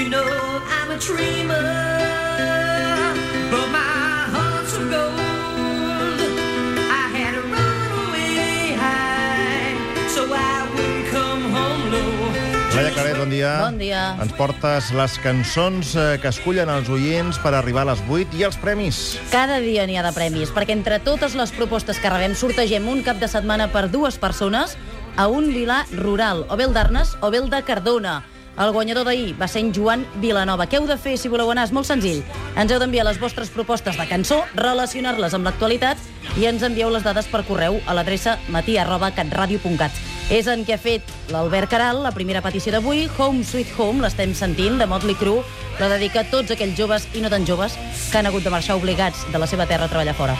You know I'm a dreamer, but my heart's of gold. I had to run away high, so I wouldn't come home low. Laia Claret, bon dia. Bon dia. Ens portes les cançons eh, que escullen els oients per arribar a les 8 i els premis. Cada dia n'hi ha de premis, perquè entre totes les propostes que rebem sortegem un cap de setmana per dues persones a un vilà rural, o bé el d'Arnes o bé el de Cardona. El guanyador d'ahir va ser en Joan Vilanova. Què heu de fer si voleu anar? És molt senzill. Ens heu d'enviar les vostres propostes de cançó, relacionar-les amb l'actualitat i ens envieu les dades per correu a l'adreça matí arroba. És en què ha fet l'Albert Caral la primera petició d'avui, Home Sweet Home, l'estem sentint, de Motley Crue, la dedica a tots aquells joves i no tan joves que han hagut de marxar obligats de la seva terra a treballar fora.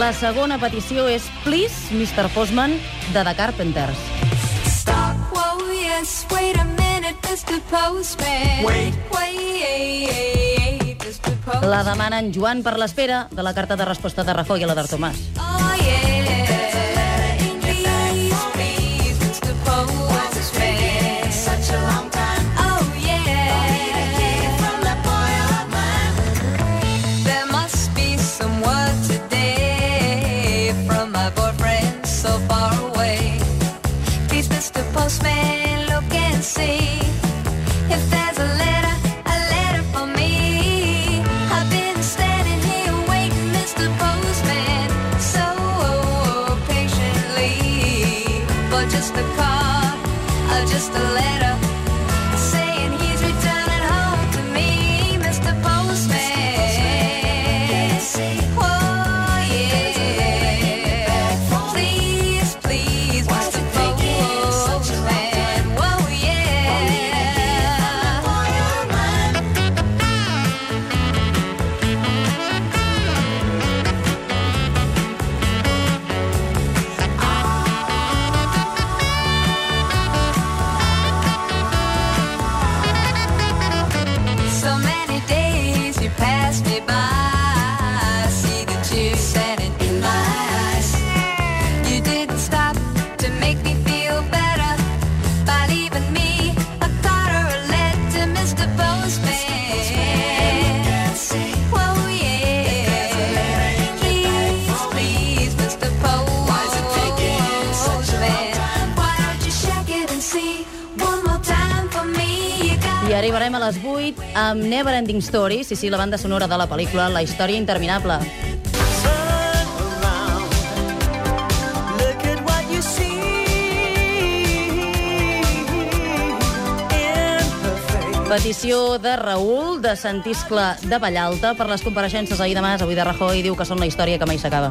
La segona petició és Please, Mr. Postman, de The Carpenters. Stop. Whoa, yes. Wait a minute, Mr. Postman. Wait. Wait, Mr. Postman. La demana en Joan per l'espera de la carta de resposta de Rajoy a la d'Artomàs. Oh, yeah. Please, please, Mr. Postman. Postman, look and see if there's a letter, a letter for me. I've been standing here waiting, Mr. Postman, so patiently for just a or uh, just a letter I arribarem a les 8 amb Never Ending Story, sí, sí, la banda sonora de la pel·lícula La història interminable. Petició de Raül, de Sant Iscle de Vallalta, per les compareixences ahir de Mas, avui de Rajoy, diu que són la història que mai s'acaba.